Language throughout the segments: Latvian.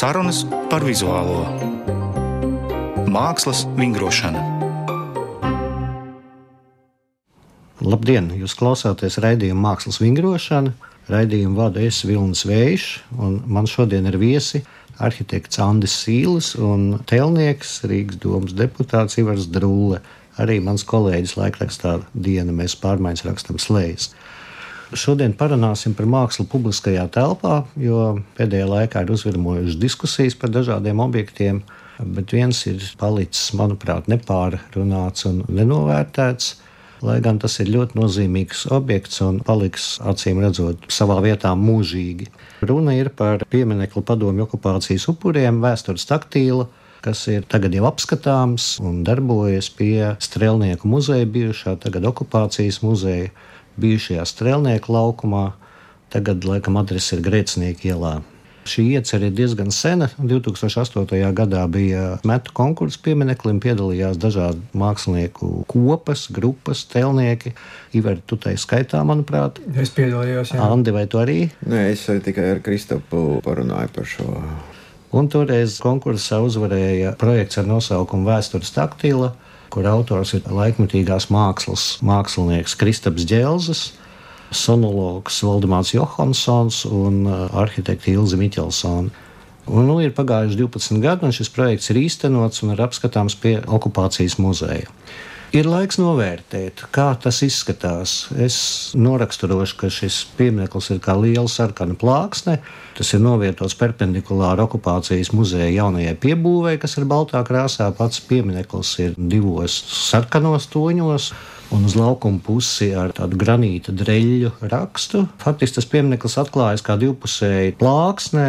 Sarunas par vizuālo mākslas vingrošanu. Labdien! Jūs klausāties raidījuma Mākslas vingrošana. Raidījumu vada es Vilnis Vējš, un man šodien ir viesi arhitekts Andris Sīlis un tēlnieks Rīgas domas deputāts Ivars Drūle. Arī mans kolēģis laikrakstā diena mēs pārmaiņas rakstam slēdz. Šodien parunāsim par mākslu publiskajā telpā, jo pēdējā laikā ir uzvirmojušas diskusijas par dažādiem objektiem, bet viens ir palicis, manuprāt, nepārrunāts un nenovērtēts. Lai gan tas ir ļoti nozīmīgs objekts un paliks acīm redzot savā vietā mūžīgi. Runa ir par pieminiektu padomju okupācijas upuriem, vēstures taktīlu, kas ir tagad jau apskatāms un darbojas pie Strēlnieku muzeja, bijušā tagad okupācijas muzeja bijušajā strēlnieku laukumā. Tagad, laikam, adrese ir Grēcinieka ielā. Šī iecerē ir diezgan sena. 2008. gadā bija metu konkurss piemineklim, piedalījās dažādi mākslinieku kopas, grupas, telnieki. Iver, tu tai skaitā, manuprāt. Es piedalījos. Jā. Andi, vai tu arī? Nē, es tikai ar Kristopu parunāju par šo. Un toreiz konkursā uzvarēja projekts ar nosaukumu Vēstures taktila kur autors ir laikmatīgās mākslas mākslinieks Kristaps Džēlzes, sonologs Valdemārs Johansons un uh, arhitekta Ilze Miķelsona. Un, nu, ir pagājuši 12 gadi, un šis projekts ir īstenots un ir apskatāms pie okupācijas muzeja. Ir laiks novērtēt, kā tas izskatās. Es noraksturošu, ka šis piemineklis ir kā liela sarkana plāksne. Tas ir novietots perpendikulāri okupācijas muzeja jaunajai piebūvei, kas ir baltā krāsā. Pats piemineklis ir divos sarkanos toņos un uz laukuma pusi ar tādu granīta dreļu rakstu. Faktiski tas piemineklis atklājas kā divpusēji plāksnē,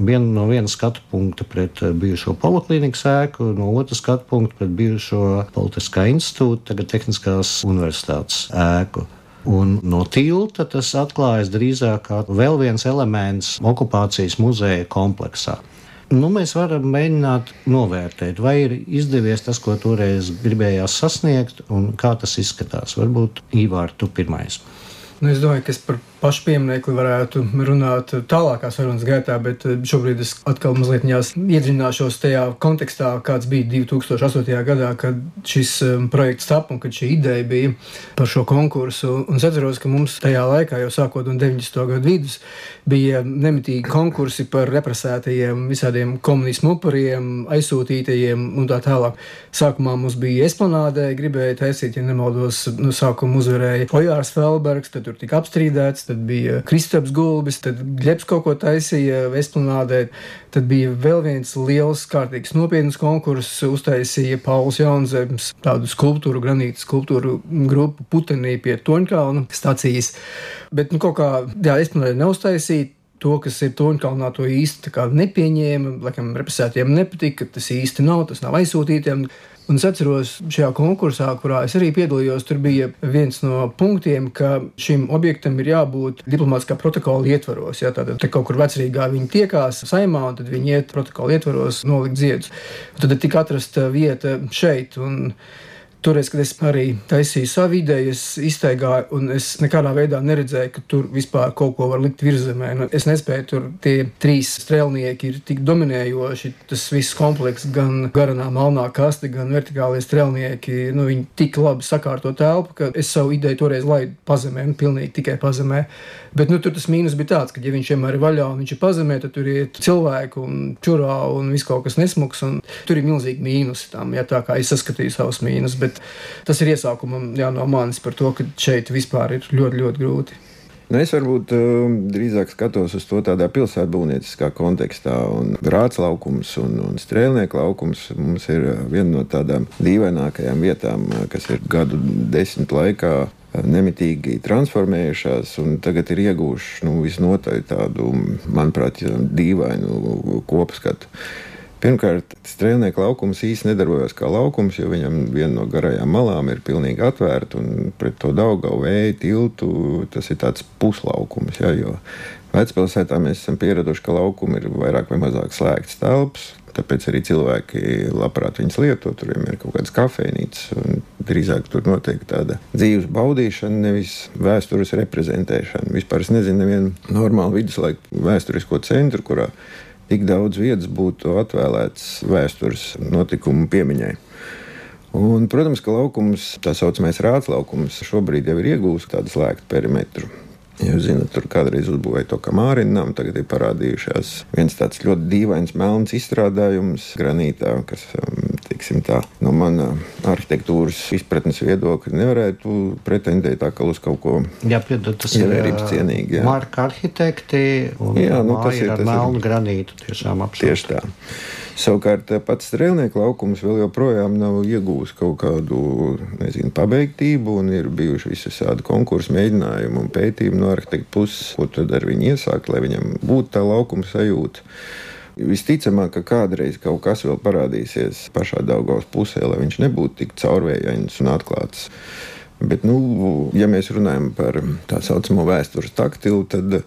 viena no viena skatu punkta pret bijušo poliklīnikas ēku, no otras skatu punkta pret bijušo Politiskā institūta, tagad Tehniskās universitātes ēku. Un no tilta tas atklājas drīzāk kā vēl viens elements okupācijas muzeja kompleksā. Nu, mēs varam mēģināt novērtēt, vai ir izdevies tas, ko toreiz gribējās sasniegt, un kā tas izskatās. Varbūt Ivārs, tu pirmais. Nu, es domāju, ka es par pašu pieminiektu varētu runāt tālākā sarunas gaitā, bet eh, šobrīd es atkal mazliet iedziļināšos tajā kontekstā, kāds bija 2008. gadā, kad šis um, projekts tapa un kad šī ideja bija par šo konkursu. Un es atceros, ka mums tajā laikā, jau sākot no 90. gadu vidus, bija nemitīgi konkursi par represētajiem, visādiem komunismu upuriem, aizsūtītajiem un tā tālāk. Sākumā mums bija esplanādē, gribēja taisīt, ja nemaldos, nu, sākuma uzvarēja Ojārs Felbergs, tad tur tika apstrīdēts tad bija Kristaps Gulbis, tad Gļeps kaut ko taisīja Vesplanādē, tad bija vēl viens liels, kārtīgs nopietns konkurss, uztaisīja Pauls Jaunzems tādu skulptūru, granītu skulptūru grupu Putenī pie Toņkalna stacijas, bet nu kaut kā, jā, Vesplanādē neuztaisīja to, kas ir Toņkalnā, to īsti nepieņēma. Laikam, represētiem nepatika, ka tas īsti nav, tas nav aizsūtītiem. Un es atceros, šajā konkursā, kurā es arī piedalījos, tur bija viens no punktiem, ka šim objektam ir jābūt diplomātiskā protokola ietvaros. Ja, tad kaut kur vecrīgā viņi tiekās saimā, un tad viņi iet protokola ietvaros nolikt ziedus. Tad tika atrasta vieta šeit. Un, Toreiz, kad es arī taisīju savu ideju, es izteigāju, un es nekādā veidā neredzēju, ka tur vispār kaut ko var likt virzemē. Nu, es nespēju tur tie trīs strēlnieki ir tik dominējoši. Tas viss komplekss, gan garanā melnā kaste, gan vertikālie strēlnieki, nu, viņi tik labi sakārto telpu, ka es savu ideju toreiz laidu pazemē, nu, pilnīgi tikai pazemē. Bet nu, tur tas mīnus bija tāds, ka, ja viņš vienmēr ir vaļā un viņš ir pazemē, tad tur ir cilvēku un čurā un viss kaut kas nesmuks. Tur ir milzīgi mīnusi tam, ja tā kā es saskatīju savus mīnus. Bet tas ir iesākumam jā, no manis par to, ka šeit vispār ir ļoti, ļoti grūti. Nu, es varbūt uh, drīzāk skatos uz to tādā pilsētbūvnieciskā kontekstā. Grāts laukums un, un strēlnieku laukums mums ir viena no tādām dīvainākajām vietām, kas ir gadu desmit laikā nemitīgi transformējušās, un tagad ir ieguvuši nu, visnotaļ tādu, manuprāt, dīvainu kopskatu. Pirmkārt, strēlnieku laukums īstenībā nedarbojas kā laukums, jo viņam viena no garajām malām ir pilnīgi atvērta un pret to Daugavu vēju tiltu tas ir tāds puslaukums. Ja, vecpilsētā mēs esam pieraduši, ka laukumi ir vairāk vai mazāk slēgts telpas, Tāpēc arī cilvēki labprāt viņas lieto. Tur ir kaut kādas kafejnīcas, un drīzāk tur notiek tāda dzīves baudīšana, nevis vēstures reprezentēšana. Vispār es nezinu nevienu normālu viduslaiku vēsturisko centru, kurā tik daudz vietas būtu atvēlēts vēstures notikumu piemiņai. Un, protams, ka laukums, tā saucamais rāts laukums, šobrīd jau ir iegūst tādu slēgtu perimetru. Jūs zināt, tur kādreiz uzbūvēja to kamārinām, tagad ir parādījušās viens tāds ļoti dīvains melns izstrādājums granītā, kas, um, no mana arhitektūras izpratnes viedokļa nevarētu pretendēt uz kaut ko ir ievērības cienīgi. jā. Marka arhitekti un Jā, nu, tas ir- tas melnu granītu. Tiešām absolūti. Tieši tā. Savukārt, pats strēlnieku laukums vēl joprojām nav iegūmis kaut kādu nezinu, pabeigtību, un ir bijuši visādi konkursu mēģinājumi un pētījumi no arhitekta puses, ko tad ar viņu iesākt, lai viņam būtu tā laukuma sajūta. Visticamāk, ka kādreiz kaut kas vēl parādīsies pašā Daugaus pusē, lai viņš nebūtu tik caurvējains un atklāts. Bet, nu, ja mēs runājam par tā saucamo vēstures taktilu, tad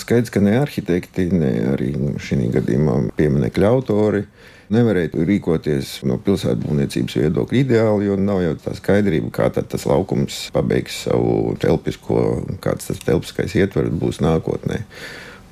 skaidrs, ka ne arhitekti, ne arī šī gadījumā pieminiektu autori nevarēja rīkoties no pilsētbūvniecības viedokļa ideāli, jo nav jau tā skaidrība, kā tas laukums pabeigs savu telpisko, kāds tas telpiskais ietvers būs nākotnē.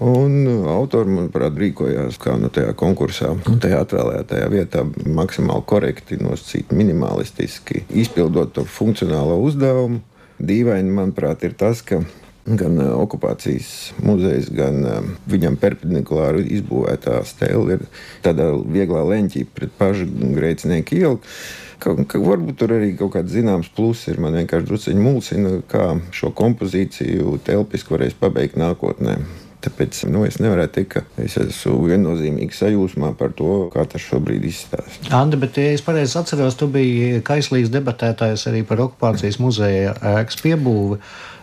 Un autori, manuprāt, rīkojās kā no tajā konkursā, un tajā atvēlētajā vietā maksimāli korekti, nosacīti, minimalistiski, izpildot to funkcionālo uzdevumu. Dīvaini, manuprāt, ir tas, ka gan uh, okupācijas muzejs, gan uh, viņam perpendikulāri izbūvētā stela ir tādā vieglā leņķī pret pašu grēcinieku ielu. Ka, ka varbūt tur arī kaut kāds zināms pluss ir. Man vienkārši druskuļi mulsina, kā šo kompozīciju telpiski varēs pabeigt nākotnē. Tāpēc nu, es nevaru teikt, ka es esmu viennozīmīgi sajūsmā par to, kā tas šobrīd izstāsta. Andi, bet, ja es pareizi atceros, tu biji kaislīgs debatētājs arī par okupācijas muzeja ēkas piebūvi.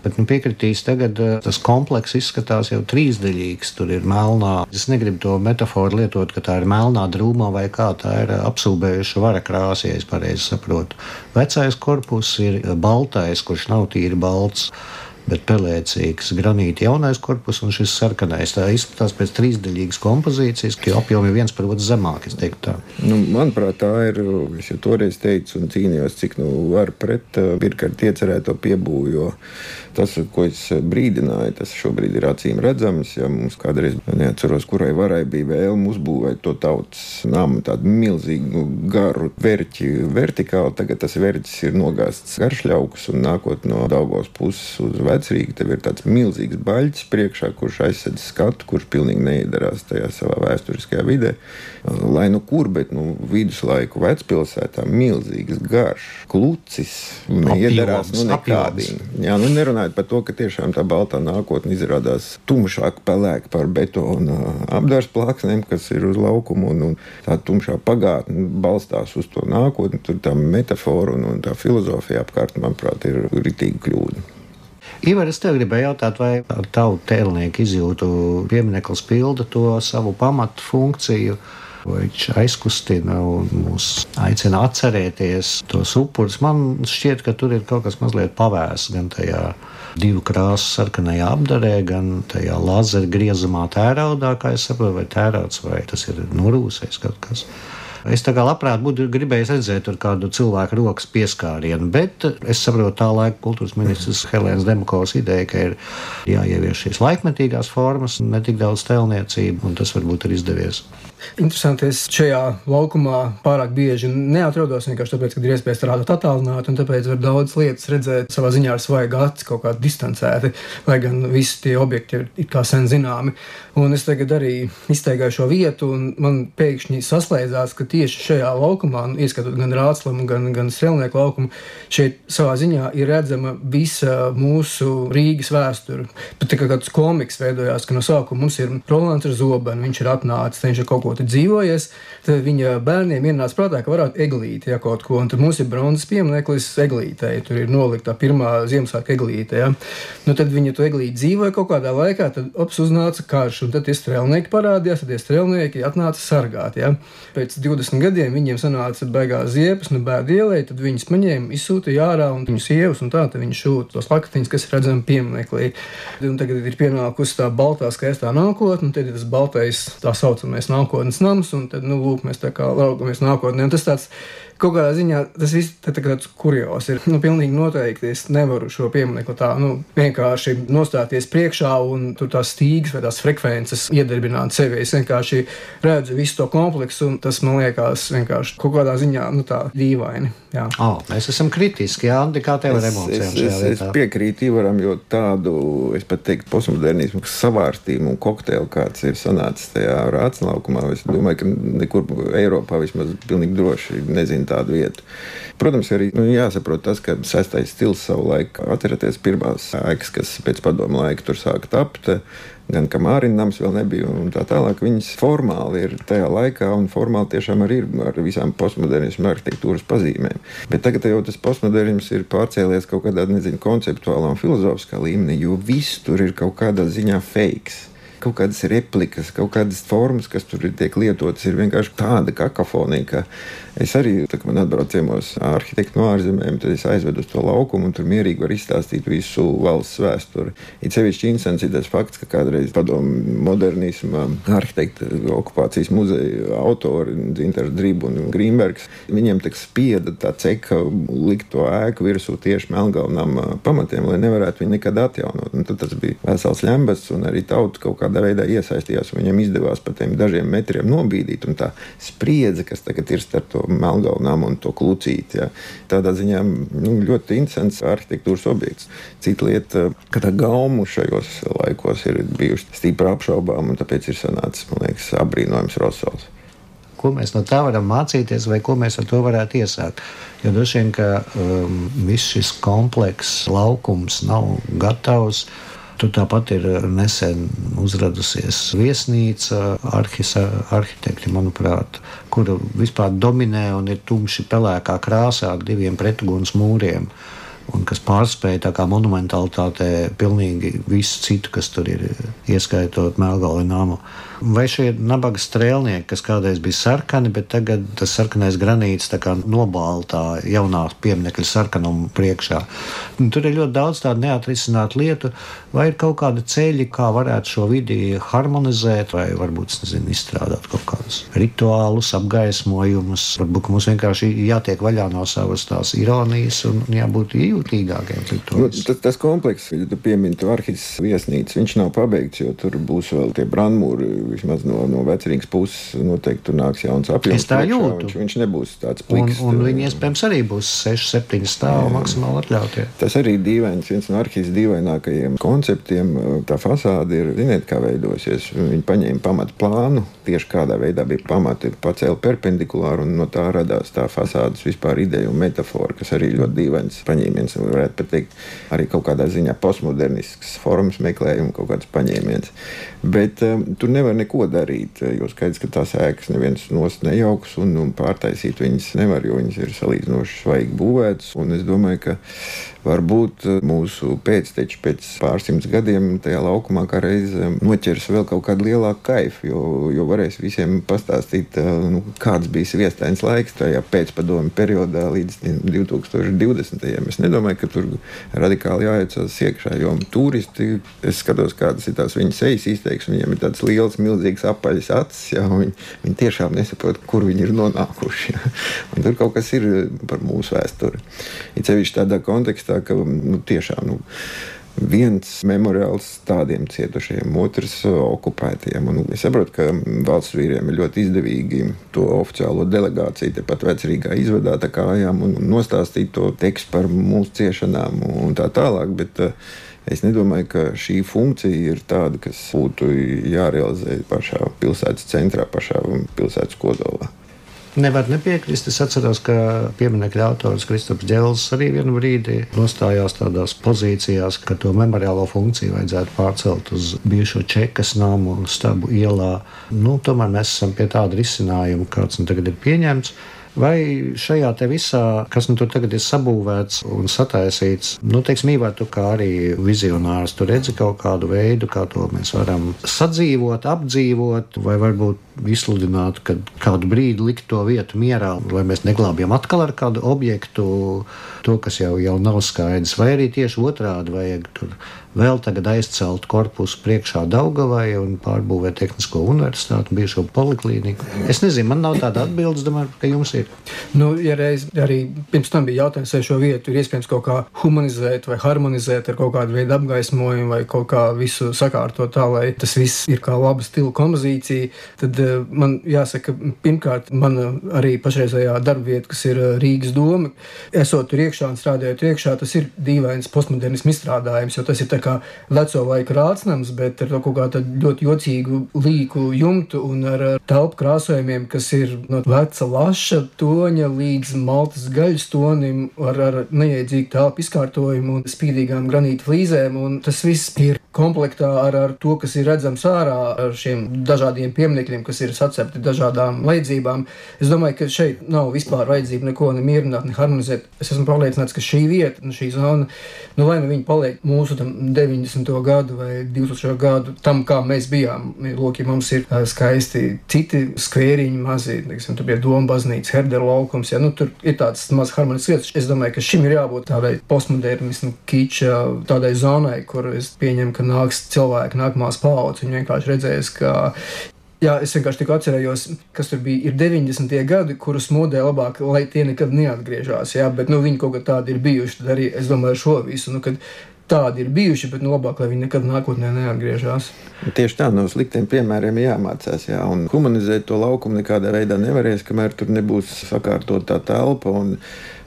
Bet nu, piekritīs, tagad eh, tas komplekss izskatās jau trīsdaļīgs. Tur ir melnā. Es negribu to metaforu lietot, ka tā ir melnā drūmā vai kā tā ir apsūbējuša vara krāsa, ja es pareizi saprotu. Vecais korpus ir baltais, kurš nav tīri balts bet pelēcīgs granīta jaunais korpus un šis sarkanais. Tā izskatās pēc trīsdaļīgas kompozīcijas, ka apjomi viens par otru zemāk. Nu, manuprāt, tā ir. Es jau toreiz teicu un cīnījos, cik nu var pret uh, pirkārt iecerēto piebūvi. Jo tas, ko es brīdināju, tas šobrīd ir acīm redzams. Ja mums kādreiz, neatceros, kurai varai bija vēlme uzbūvēt to tautas namu, tādu milzīgu garu verķi vertikāli, tagad tas verķis ir nogāzts garšļaukus un nākot no Daugos puses uz vecrīgi, tev ir tāds milzīgs baļķis priekšā, kurš aizsedz skatu, kurš pilnīgi neiedarās tajā savā vēsturiskajā vidē. Lai nu kur, bet nu, viduslaiku vecpilsētā milzīgs garš, klucis, neiedarās nu, nekādīgi. Jā, nu nerunājot par to, ka tiešām tā baltā nākotne izrādās tumšāk pelēka par betona apdārs plāksnēm, kas ir uz laukuma, un, un tā tumšā pagātne balstās uz to nākotni. Tur tā metafora un, un tā filozofija apkārt, manuprāt, ir ritīgi kļūda. Ivar, es tev gribēju jautāt, vai ar tavu tēlnieku izjūtu piemineklis pilda to savu pamatu funkciju? Viņš aizkustina un mūs aicina atcerēties tos upurus. Man šķiet, ka tur ir kaut kas mazliet pavēsts gan tajā divu krāsu sarkanajā apdarē, gan tajā lazera griezumā tēraudā, kā es saprotu, vai tērauds, vai tas ir norūsējis kaut kas. Es tā kā labprāt būtu gribējis redzēt kādu cilvēku rokas pieskārienu, bet es saprotu tā laika kultūras ministrs Helēnas Demokovas ideja, ka ir jāievieš šīs laikmetīgās formas, ne tik daudz tēlniecību, un tas varbūt ir izdevies. Interesanti, es šajā laukumā pārāk bieži neatrodos vienkārši tāpēc, ka ir iespēja strādāt attālināti, un tāpēc var daudz lietas redzēt savā ziņā ar svaigu aci, kaut kā distancēti, lai gan visi tie objekti ir, ir kā sen zināmi. Un es tagad arī izteigāju šo vietu, un man pēkšņi saslēdzās, ka tieši šajā laukumā, nu, ieskatot gan Rāclamu, gan, gan Strelnieku laukumu, šeit savā ziņā ir redzama visa mūsu Rīgas vēsture. Pat kā kāds komiks veidojās, ka no sākuma mums ir Rolands ar zobenu, viņš ir atnācis, viņš ir kaut ko dzīvojies, tad viņa bērniem ienāca prātā, ka varētu eglīti ja, kaut ko. Un tad mums ir bronzas piemineklis eglītei. Tur ir nolikta pirmā Ziemassvētku eglīte. Ja. Nu, tad viņa to eglīti dzīvoja kaut kādā laikā, tad ops uznāca karš, un tad tie strēlnieki parādījās, tad tie strēlnieki atnāca sargāt. Ja. Pēc 20 gadiem viņiem sanāca beigās ziepes, nu bēd ielai, tad viņus paņēma, izsūtīja ārā un viņu sievas, un tā viņi šūta tos lakatiņus, kas ir redzami pieminekli. Un tagad ir pienākusi tā baltā skaistā nākotne, un tad ir tas baltais tā saucamais nākotnes nams, un tad, nu, lūk, mēs tā kā raugamies nākotnē. Un tas tāds kaut kādā ziņā tas viss tā tāds kurjos ir. Nu, pilnīgi noteikti es nevaru šo pieminiektu tā, nu, vienkārši nostāties priekšā un tur tās stīgas vai tās frekvences iedarbināt sevi. Es vienkārši redzu visu to kompleksu, un tas man liekas vienkārši kaut kādā ziņā, nu, tā dīvaini. Jā. Oh, mēs esam kritiski, Jā, Andi, kā tev ar emocijām? Es, es, es piekrītu Ivaram, jo tādu, es pat teiktu, postmodernismu savārstību un kokteili, kāds ir sanācis tajā rācis laukumā, es domāju, ka nekur Eiropā vismaz pilnīgi droši nezinu tādu vietu. Protams, arī nu, jāsaprot tas, ka sestais stils savu laiku atceraties pirmās ēkas, kas pēc padomu laika tur sāka tapt gan Kamārina nams vēl nebija, un tā tālāk. Viņas formāli ir tajā laikā, un formāli tiešām arī ir ar visām postmodernismu arhitektūras pazīmēm. Bet tagad jau tas postmodernisms ir pārcēlies kaut kādā, nezinu, konceptuālā un filozofiskā līmenī, jo viss tur ir kaut kādā ziņā fakes kaut kādas replikas, kaut kādas formas, kas tur tiek lietotas, ir vienkārši tāda kakofonija, ka Es arī, kad man atbrauc ciemos arhitekti no ārzemēm, tad es aizvedu uz to laukumu un tur mierīgi var izstāstīt visu valsts vēsturi. It sevišķi interesants ir tas fakts, ka kādreiz padomu modernisma arhitekta okupācijas muzeja autori Dzintars Drība un Grīmbergs, viņiem tak spieda tā ceka likt to ēku virsū tieši Melngalnam pamatiem, lai nevarētu viņu nekad atjaunot. Un tad tas bija vesels ļembats un arī tauta kaut kādā veidā iesaistījās un viņiem izdevās pa tiem dažiem metriem nobīdīt un tā spriedze, kas tagad ir starp to Melngalnām un to klucīti. Ja. Tādā ziņā nu, ļoti interesants arhitektūras objekts. Cita lieta, ka tā gauma šajos laikos ir bijusi stipri apšaubām, un tāpēc ir sanācis, man liekas, apbrīnojams Rosals ko mēs no tā varam mācīties, vai ko mēs ar to varētu iesākt. Jo droši vien, ka um, viss šis komplekss, laukums nav gatavs. Tur tāpat ir nesen uzradusies viesnīca, arhisa, arhitekti, manuprāt, kura vispār dominē un ir tumši pelēkā krāsā ar diviem pretuguns mūriem. Un kas pārspēja tā kā monumentalitātē pilnīgi visu citu, kas tur ir, ieskaitot Melngalvi namu. Vai šie nabaga strēlnieki, kas kādreiz bija sarkani, bet tagad tas sarkanais granīts nobaltā jaunā pieminiekļa sarkanumu priekšā. Un tur ir ļoti daudz tādu neatrisinātu lietu, vai ir kaut kādi ceļi, kā varētu šo vidi harmonizēt, vai varbūt nezinu, izstrādāt kaut kādus rituālus, apgaismojumus. Varbūt mums vienkārši jātiek vaļā no savas tās ironijas un jābūt jūtīgākiem. Nu, tas, tas komplekss, ja tu piemini to arhīvas viesnīcu, viņš nav pabeigts, jo tur būs vēl tie brandmūri vismaz no, no vecrīgas puses, noteikti tur nāks jauns apjoms. Es tā jūtu. Viņš, viņš nebūs tāds pliks. Un, un viņi iespējams arī būs 6, 7 stāvi maksimāli atļautie. Tas arī dīvains, viens no arhīvas dīvainākajiem konceptiem. Tā fasāde ir, ziniet, kā veidosies. Viņi paņēma pamatu plānu, tieši kādā veidā bija pamati, pacēla perpendikulāri, un no tā radās tā fasādes vispār ideja un metafora, kas arī ļoti dīvains paņēmiens, varētu pat teikt, arī kaut kādā ziņā postmodernisks formas meklējums, kaut kāds paņēmiens. Bet um, tur nevar neko darīt, jo skaidrs, ka tās ēkas neviens nost nejauks un, un pārtaisīt viņas nevar, jo viņas ir salīdzinoši svaigi būvētas. Un es domāju, ka Varbūt eh, mūsu pēcteči pēc pārsimts gadiem tajā laukumā kā reizē noķers vēl kaut kādu lielāku kaifu, jo, jo varēs visiem pastāstīt, eh, nu, kāds bija sviestains laiks tajā pēcpadomu periodā līdz 2020. Es nedomāju, ka tur radikāli jāiecās iekšā, jo turisti, es skatos, kādas ir tās viņas sejas izteiksmes, viņiem ir tāds liels, milzīgs apaļs acis, jā, viņi, viņi tiešām nesaprot, kur viņi ir nonākuši. Tur kaut kas ir par mūsu vēsturi. It sevišķi tādā kontekstā, ka nu, tiešām nu, viens memoriāls tādiem cietušajiem, otrs okupētiem. Un es saprotu, ka valsts vīriem ir ļoti izdevīgi to oficiālo delegāciju tepat vecrīgā izvadāt kājām un nostāstīt to tekstu par mūsu ciešanām un tā tālāk. Bet, uh, Es nedomāju, ka šī funkcija ir tāda, kas būtu jārealizē pašā pilsētas centrā, pašā pilsētas kodolā. Nevar nepiekrist. Es atceros, ka pieminiekļa autors Kristaps Džels arī vienu brīdi nostājās tādās pozīcijās, ka to memoriālo funkciju vajadzētu pārcelt uz bijušo Čekas namu un stabu ielā. Nu, tomēr mēs esam pie tāda risinājuma, kāds nu tagad ir pieņemts. Vai šajā visā, kas nu tur tagad ir sabūvēts un sataisīts, nu, teiksim, Īvā, tu kā arī vizionārs, tu redzi kaut kādu veidu, kā to mēs varam sadzīvot, apdzīvot, vai varbūt izsludinātu, ka kādu brīdi likt to vietu mierā, lai mēs neglābjam atkal ar kādu objektu, to, kas jau, jau nav skaidrs, vai arī tieši otrādi vajag tur vēl tagad aizcelt korpusu priekšā Daugavai un pārbūvēt Tehnisko universitāti un bijušo poliklīniku. Es nezinu, man nav tāda atbildes, domāju, ka jums ir. Nu, ja reiz arī pirms tam bija jautājums, vai šo vietu ir iespējams kaut kā humanizēt vai harmonizēt ar kaut kādu veidu apgaismojumu vai kaut kā visu sakārtot tā, lai tas viss ir kā laba stila kompozīcija, tad man jāsaka, pirmkārt, mana arī pašreizējā darba vieta, kas ir uh, Rīgas doma, esot tur iekšā un strādājot iekšā, tas ir dīvains postmodernismu izstrādājums, jo tas ir tā kā veco laiku rācnams, bet ar kaut kādu ļoti jocīgu līku jumtu un ar telpu krāsojumiem, kas ir no veca laša toņa līdz maltas gaļas tonim, ar, ar neiedzīgu telpu izkārtojumu un spīdīgām granīta flīzēm. Un tas viss ir komplektā ar, ar to, kas ir redzams ārā, ar šiem dažādiem pieminekļiem, kas ir sacepti dažādām vajadzībām. Es domāju, ka šeit nav vispār vajadzība neko nemierināt, ne harmonizēt. Es esmu pārliecināts, ka šī vieta, šī zona, nu vai nu viņi paliek mūsu tam 90. gadu vai 2000. gadu tam, kā mēs bijām. Lūk, ja mums ir skaisti citi skvēriņi, mazi, teiksim, tur bija Doma baznīca, Herdera laukums, ja nu, tur ir tāds maz harmonisks vietas. Es domāju, ka šim ir jābūt tādai postmodernismu kiča, tādai zonai, kur es pieņemu, ka nāks cilvēki, nākamās paudzes. Viņi vienkārši redzēs, ka Jā, es vienkārši tikko atcerējos, kas tur bija. Ir 90. gadi, kurus modē labāk, lai tie nekad neatgriežas. Jā, bet nu, viņi kaut kā tādi ir bijuši. Tad arī es domāju, šo visu. Nu, tādi ir bijuši, bet nu, labāk, lai viņi nekad nākotnē neatgriežas. Tieši tā, no sliktiem piemēriem jāmācās. Jā, un humanizēt to laukumu nekādā veidā nevarēs, kamēr tur nebūs sakārtota tā telpa.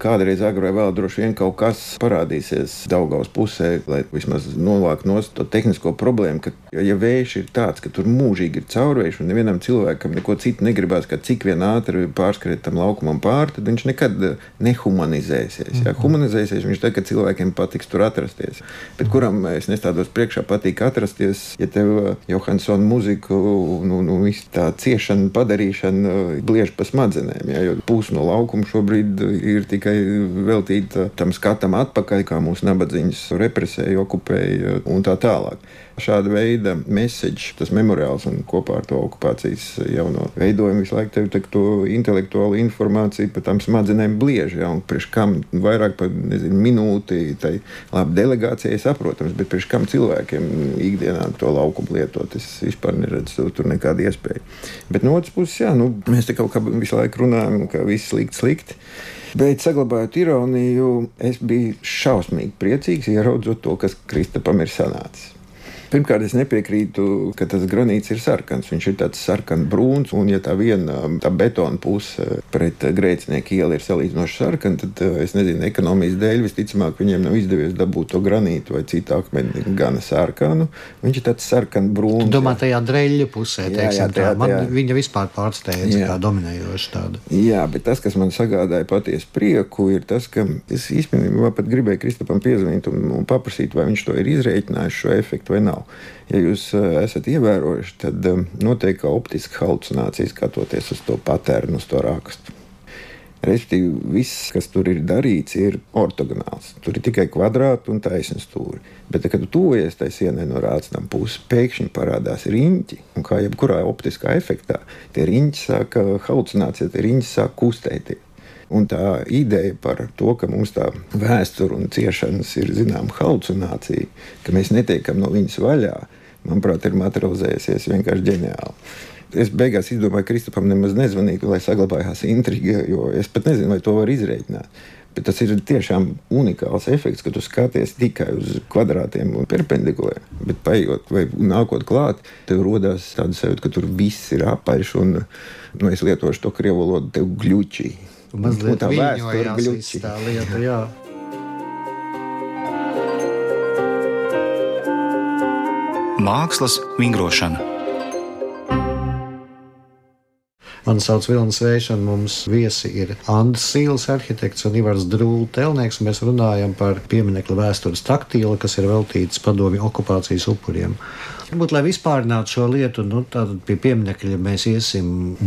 Kādreiz agrāk vēl droši vien kaut kas parādīsies Daugaus pusē, lai vismaz novāktu no to tehnisko problēmu. Ka, ja vējš ir tāds, ka tur mūžīgi ir caurvējš un nevienam cilvēkam neko citu negribās, kā cik vien ātri pārskriet tam laukumam pāri, tad viņš nekad nehumanizēsies. Ja? Humanizēsies viņš tad, kad cilvēkiem patiks tur atrasties. Bet kuram es nestādos priekšā patīk atrasties, ja tev Johansona muziku, nu, nu viss tā ciešana, padarīšana bliež pa smadzenēm, ja? jo pūs no laukuma šobrīd ir tikai tikai veltīta tam skatam atpakaļ, kā mūsu nabadzīņas represēja, okupēja un tā tālāk. Šāda veida message, tas memoriāls un kopā ar to okupācijas jauno veidojumu visu laiku tev to intelektuālu informāciju par tām smadzenēm bliež. Ja, un priekš kam vairāk par nezinu, minūti, tai labi delegācijai saprotams, bet priekš kam cilvēkiem ikdienā to laukumu lietot, es vispār neredzu tur nekādu iespēju. Bet no otras puses, jā, nu, mēs te kaut kā visu laiku runājam, ka viss slikti, slikti. Bet, saglabājot ironiju, es biju šausmīgi priecīgs ieraudzot to, kas Kristapam ir sanācis. Pirmkārt, es nepiekrītu, ka tas granīts ir sarkans. Viņš ir tāds sarkanbrūns, un ja tā viena tā betona puse pret grēcinieku ielu ir salīdzinoši sarkana, tad eh, es nezinu, ekonomijas dēļ visticamāk viņiem nav izdevies dabūt to granītu vai citu akmeni gana sarkanu. Viņš ir tāds sarkanbrūns. Domā, tajā dreļļa pusē, teiksim, jā, jā, tajā, tā. Man tajā. viņa vispār pārsteidza kā dominējoša tāda. Jā, bet tas, kas man sagādāja patiesu prieku, ir tas, ka es īstenībā pat gribēju Kristapam piezvanīt un, un paprasīt, vai viņš to ir izreikinājis šo efektu vai nav nav. Ja jūs eh, esat ievērojuši, tad eh, notiek optiska halucinācija skatoties uz to patērnu, uz to rakstu. Respektīvi, viss, kas tur ir darīts, ir ortogonāls. Tur ir tikai kvadrāti un taisnība stūri. Bet, kad tu tuvojies tai sienai no rācinām puses, pēkšņi parādās riņķi. Un kā jebkurā optiskā efektā, tie riņķi sāk halucinācija, tie riņķi sāk kustēties. Un tā ideja par to, ka mums tā vēsture un ciešanas ir zināma halucinācija, ka mēs netiekam no viņas vaļā, manuprāt, ir materializējusies vienkārši ģeniāli. Es beigās izdomāju, ka Kristupam nemaz nezvanīt, lai saglabājās intriga, jo es pat nezinu, vai to var izreikināt. Bet tas ir tiešām unikāls efekts, ka tu skaties tikai uz kvadrātiem un perpendikulāriem. Bet, paiet vai nākot klāt, tev rodas tāda sajūta, ka tur viss ir apaļš un nu, es lietošu to krievu valodu, tev gluči. Mazliet tā vēsture tā lieta, jā. Mākslas vingrošana. Mani sauc Vilnis Vējš, un mums viesi ir Andris Sīls, arhitekts un Ivars Drūla telnieks. Mēs runājam par pieminiektu vēstures taktīlu, kas ir veltīts padomju okupācijas upuriem. Varbūt, lai vispārinātu šo lietu, nu, tad pie pieminiekļa mēs iesim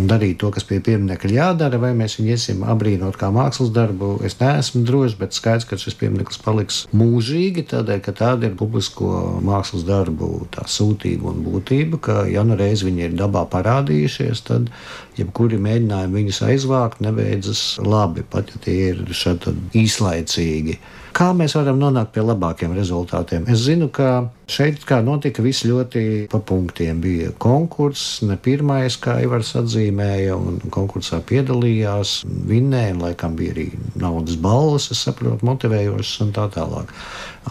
darīt to, kas pie pieminiekļa jādara, vai mēs viņu iesim apbrīnot kā mākslas darbu. Es neesmu drošs, bet skaidrs, ka šis piemineklis paliks mūžīgi, tādēļ, ka tāda ir publisko mākslas darbu tā sūtība un būtība, ka ja nu reiz viņi ir dabā parādījušies, tad jebkuri mēģinājumi viņus aizvākt nebeidzas labi, pat ja tie ir šādi īslaicīgi. Kā mēs varam nonākt pie labākiem rezultātiem? Es zinu, ka šeit notika viss ļoti pa punktiem. Bija konkurss, ne pirmais, kā Ivars atzīmēja, un konkursā piedalījās, vinnēja, un laikam bija arī naudas balvas, es saprotu, motivējošas un tā tālāk.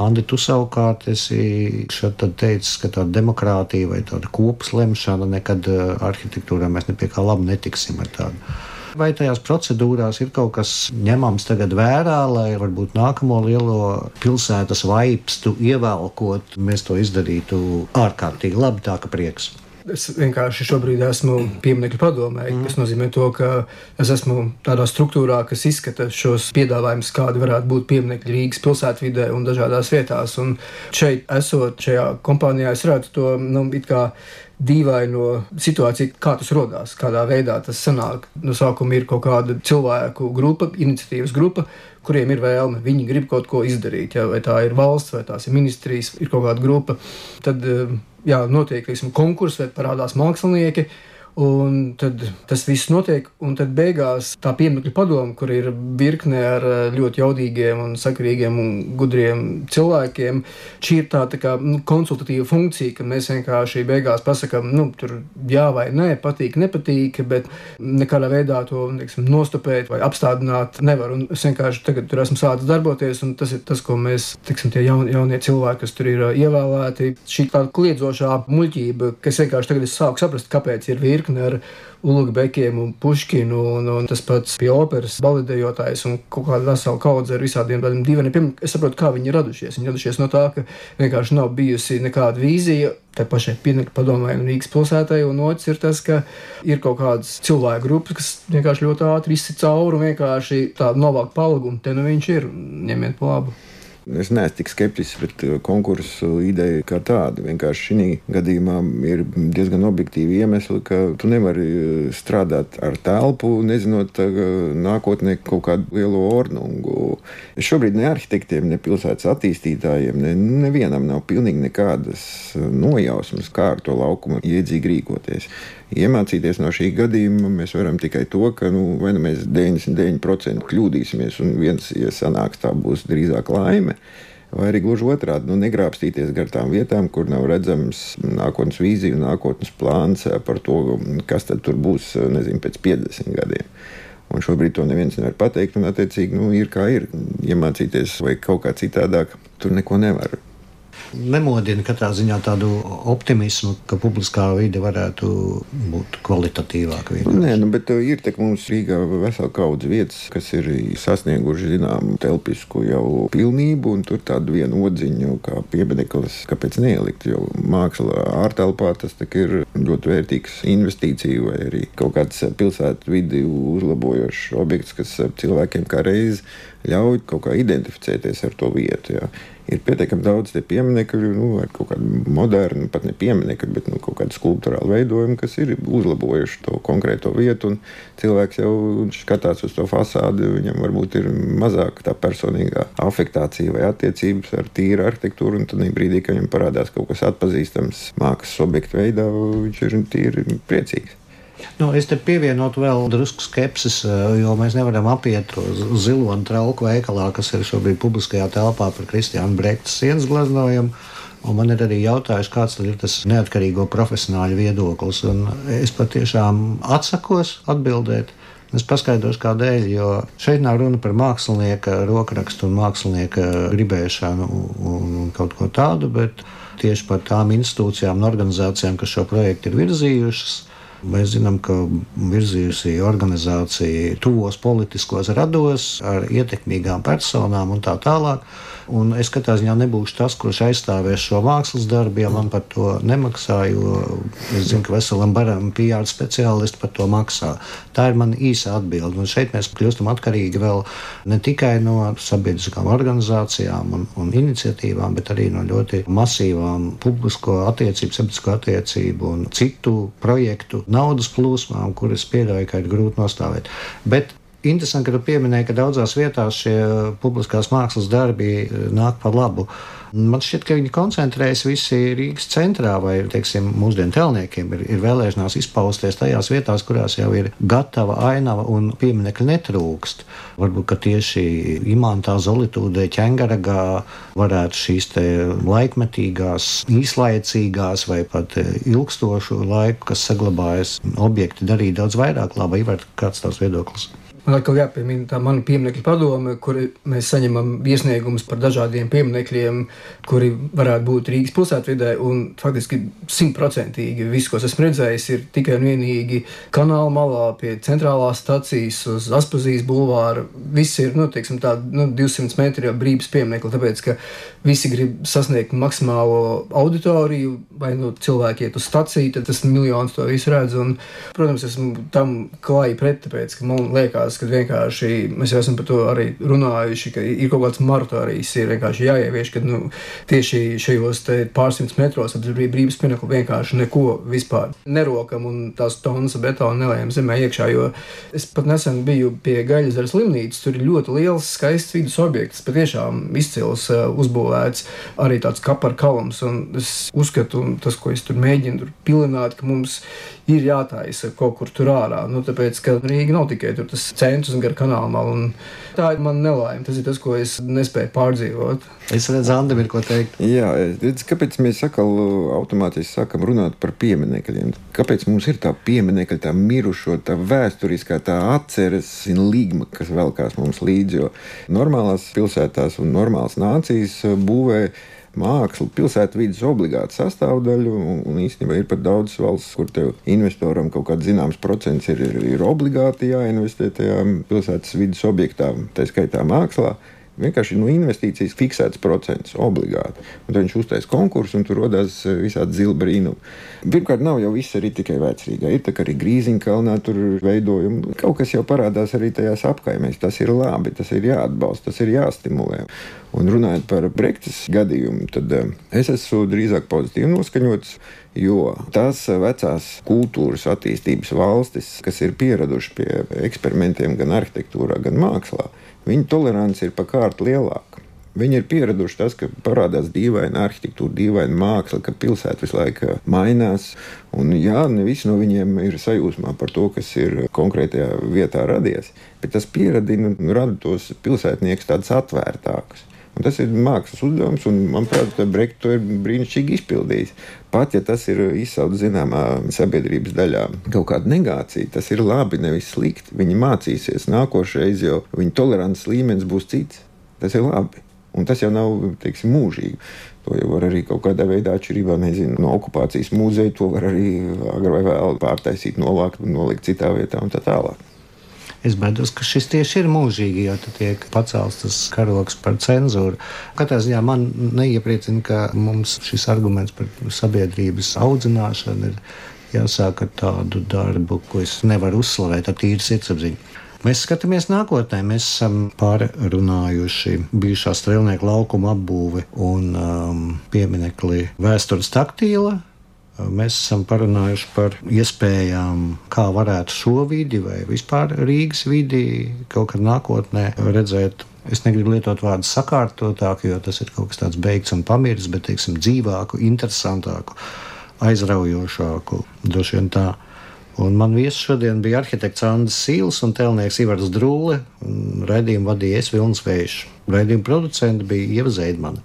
Andi, tu savukārt esi teicis, ka tāda demokrātija vai tāda kopas lemšana nekad eh, arhitektūrā mēs ne pie kā labi netiksim ar tādu. Vai tajās procedūrās ir kaut kas ņemams tagad vērā, lai varbūt nākamo lielo pilsētas vaipstu ievēlkot, mēs to izdarītu ārkārtīgi labi, tā ka prieks. Es vienkārši šobrīd esmu pieminiektu padomē, mm. kas nozīmē to, ka es esmu tādā struktūrā, kas izskata šos piedāvājumus, kādi varētu būt pieminiekti Rīgas pilsētvidē un dažādās vietās. Un šeit, esot šajā kompānijā, es redzu to nu, kā dīvaino situāciju, kā tas radās, kādā veidā tas sanāk. No sākuma ir kaut kāda cilvēku grupa, iniciatīvas grupa, kuriem ir vēlme. Viņi grib kaut ko izdarīt, ja, vai tā ir valsts, vai tās ir ministrijas, ir kaut kāda grupa. Tad eh, jā, notiek konkurss, vai parādās mākslinieki Un tad tas viss notiek, un tad beigās tā pieminiektu padoma, kur ir virkne ar eh, ļoti jaudīgiem, un sakarīgiem un gudriem cilvēkiem, šī ir tā, tā kā, nu, konsultatīva funkcija, ka mēs vienkārši beigās pasakām, nu, tur jā vai nē, patīk, nepatīk, bet nekādā veidā to neksim, nostupēt vai apstādināt nevar. Un es vienkārši tagad tur esmu sācis darboties, un tas ir tas, ko mēs, tiksim, tie jaun, jaunie cilvēki, kas tur ir ievēlēti, šī tāda kliedzošā muļķība, kas vienkārši tagad es sāku saprast, kāpēc ir virkne ar Ulugbekiem un Puškinu, un, un tas pats pie operas baletējotājs un kaut kāda vesela kaudze ar visādiem tādiem divainiem. Es saprotu, kā viņi ir radušies. Viņi radušies no tā, ka vienkārši nav bijusi nekāda vīzija. Tā pašai pienākuma padomē un Rīgas pilsētai, un otrs ir tas, ka ir kaut kādas cilvēku grupas, kas vienkārši ļoti ātri izsaka cauri un vienkārši tādu novākt palgu, un te nu viņš ir, ņemiet pa labu. Es neesmu tik skeptisks pret uh, konkursu ideju kā tādu. Vienkārši šī gadījumā ir diezgan objektīvi iemesli, ka tu nevari uh, strādāt ar telpu, nezinot uh, nākotnē kaut kādu lielu ornungu. Šobrīd ne arhitektiem, ne pilsētas attīstītājiem, ne, nevienam nav pilnīgi nekādas nojausmas, kā ar to laukumu iedzīgi rīkoties iemācīties no šī gadījuma, mēs varam tikai to, ka nu, vai nu mēs 99% kļūdīsimies, un viens, ja sanāks, tā būs drīzāk laime. Vai arī gluži otrādi, nu, negrābstīties gar tām vietām, kur nav redzams nākotnes vīzija, nākotnes plāns par to, kas tad būs nezinu, pēc 50 gadiem. Un šobrīd to neviens nevar pateikt, un attiecīgi nu, ir kā ir. Iemācīties vai kaut kā citādāk, tur neko nevar nemodina katrā ziņā tādu optimismu, ka publiskā vide varētu būt kvalitatīvāka. Nē, nu, bet uh, ir te mums Rīgā vesela kaudze vietas, kas ir sasnieguši zinām telpisku jau pilnību, un tur tādu vienu odziņu kā piemineklis, kāpēc neielikt, jo māksla ārtelpā tas ir ļoti vērtīgs investīcija vai arī kaut kāds pilsētu vidi uzlabojošs objekts, kas cilvēkiem kā reizi ļauj kaut kā identificēties ar to vietu. Jā ir pietiekami daudz pieminiektu, nu, ar kaut kādu modernu, pat ne pieminiektu, bet nu, kaut kādu skulptūrālu veidojumu, kas ir uzlabojuši to konkrēto vietu. Cilvēks jau skatās uz to fasādi, viņam varbūt ir mazāk tā personīgā afektācija vai attiecības ar tīru arhitektūru. Tad brīdī, kad viņam parādās kaut kas atpazīstams mākslas objektu veidā, viņš ir tīri priecīgs. Nu, es te pievienotu vēl drusku skepsis, eh, jo mēs nevaram apiet uz ziloņu trauku veikalā, kas ir šobrīd publiskajā telpā par Kristiānu Brekta sienas gleznojumu. Un man ir arī jautājums, kāds ir tas neatkarīgo profesionāļu viedoklis. Un es patiešām atsakos atbildēt. Es paskaidrošu, kādēļ. Jo šeit nav runa par mākslinieka rokrakstu un mākslinieka gribēšanu un kaut ko tādu, bet tieši par tām institūcijām un organizācijām, kas šo projektu ir virzījušas Mēs zinām, ka virzījusi organizācija tuvos politiskos rados ar ietekmīgām personām un tā tālāk. Un es katrā ziņā nebūšu tas, kurš aizstāvēs šo mākslas darbu, ja man par to nemaksā, jo es zinu, ka veselam baram PR speciālisti par to maksā. Tā ir mana īsa atbilde. Un šeit mēs kļūstam atkarīgi vēl ne tikai no sabiedriskām organizācijām un, un iniciatīvām, bet arī no ļoti masīvām publisko attiecību, sabiedrisko attiecību un citu projektu naudas plūsmām, kuras pieļauju, ka ir grūti nostāvēt. Bet Interesanti, ka tu pieminēji, ka daudzās vietās šie publiskās mākslas darbi nāk par labu. Man šķiet, ka viņi koncentrējas visi Rīgas centrā, vai teiksim, mūsdienu telniekiem ir, ir vēlēšanās izpausties tajās vietās, kurās jau ir gatava ainava un pieminiekļi netrūkst. Varbūt tieši imantā, zolitūdē, ķengaragā varētu šīs laikmetīgās, īslaicīgās vai pat ilgstošu laiku, kas saglabājas, objekti darīt daudz vairāk. Labi, Ivar, kāds tavs viedoklis? Man atkal jāpiemina tā mana pieminiektu padome, kur mēs saņemam iesniegumus par dažādiem pieminekļiem, kuri varētu būt Rīgas pilsētvidē. Faktiski simtprocentīgi viss, ko esmu redzējis, ir tikai un vienīgi kanāla malā pie centrālās stacijas uz Aspazijas bulvāra. Viss ir nu, teiksim, tā, nu, 200 metri jau brīvs pieminekli, tāpēc ka visi grib sasniegt maksimālo auditoriju, vai nu cilvēki iet uz staciju, tad tas miljons to visu redz. Un, protams, esmu tam klāji pret, tāpēc ka man liekas, liekas, ka vienkārši mēs jau esam par to arī runājuši, ka ir kaut kāds moratorijas, ir vienkārši jāievieš, ka nu, tieši šajos pārsimtus metros ap brīvības pienākumu vienkārši neko vispār nerokam un tās tonnas betona nelējam zemē iekšā. Jo es pat nesen biju pie Gaļas slimnīcas, tur ir ļoti liels, skaists vidus objekts, patiešām izcils uh, uzbūvēts, arī tāds kapar kalns. Un es uzskatu, un tas, ko es tur mēģinu tur pilināt, ka mums ir jātaisa kaut kur tur ārā. Nu, tāpēc, ka Rīga nav tikai tas centrs gar kanāla malu. Tā ir mana nelaime. Tas ir tas, ko es nespēju pārdzīvot. Es redzu, Andam ir ko teikt. Jā, redz, kāpēc mēs atkal automātiski sākam runāt par pieminekļiem? Kāpēc mums ir tā pieminekļa, tā mirušo, tā vēsturiskā, tā atceres līgma, kas velkās mums līdzi? Jo normālās pilsētās un normālas nācijas būvē māksla, pilsētas vidas obligāta sastāvdaļa. Un, un īstenībā ir pat daudz valsts, kur tev investoram kaut kāds zināms procents ir, ir, ir obligāti jāinvestē tajā pilsētas vidas objektā, tā skaitā mākslā. Vienkārši no investīcijas fiksēts procents obligāti. Un viņš uztaisīs konkursu, un tur radās eh, visādi zila brīnumi. Pirmkārt, nav jau viss arī tikai vecrīgā. Ir arī grīziņkalnā tur veidojumi. Kaut kas jau parādās arī tajās apkaimēs. Tas ir labi, tas ir jāatbalsta, tas ir jāstimulē. Un runājot par Brexit gadījumu, tad eh, es esmu drīzāk pozitīvi noskaņots. Jo tās vecās kultūras attīstības valstis, kas ir pieradušas pie eksperimentiem gan arhitektūrā, gan mākslā, Viņa tolerance ir pakārt lielāka. Viņi ir pieraduši tas, ka parādās dīvaina arhitektūra, dīvaina māksla, ka pilsēta visu laiku mainās. Un, jā, ne visi no viņiem ir sajūsmā par to, kas ir konkrētajā vietā radies, bet tas pieradina un rada tos pilsētniekus tādus atvērtākus. Un tas ir mākslas uzdevums, un manuprāt, Brekts to ir brīnišķīgi izpildījis. Pat ja tas ir izsaucis zināmā sabiedrības daļā kaut kāda negācija, tas ir labi, nevis slikti. Viņi mācīsies nākošais, jo viņu tolerances līmenis būs cits. Tas ir labi. Un tas jau nav teiksim, mūžīgi. To jau var arī kaut kādā veidā atšķirībā nezinu, no okupācijas muzeja. To var arī agrāk vai vēlāk pārtaisīt, novākt, nolikt citā vietā un tā tālāk. Es baidos, ka šis tieši ir mūžīgi, jo tiek pacelts tas karoks par cenzūru. Katrā ziņā man neiepriecina, ka mums šis arguments par sabiedrības audzināšanu ir jāsāk ar tādu darbu, ko es nevaru uzslavēt ar tīru sirdsapziņu. Mēs skatāmies nākotnē. Mēs esam pārunājuši bijušā strēlnieku laukuma apbūve un um, pieminekli vēstures taktīla Mēs esam parunājuši par iespējām, kā varētu šo vidi vai vispār Rīgas vidi kaut kad nākotnē redzēt. Es negribu lietot vārdu sakārtotāku, jo tas ir kaut kas tāds beigts un pamiris, bet teiksim, dzīvāku, interesantāku, aizraujošāku. Droši vien tā. Un man viesis šodien bija arhitekts Andris Sīls un tēlnieks Ivars Drūle. Raidījumu vadīja es Vilnis Vējš. Raidījuma producents bija Ieva Zeidmane.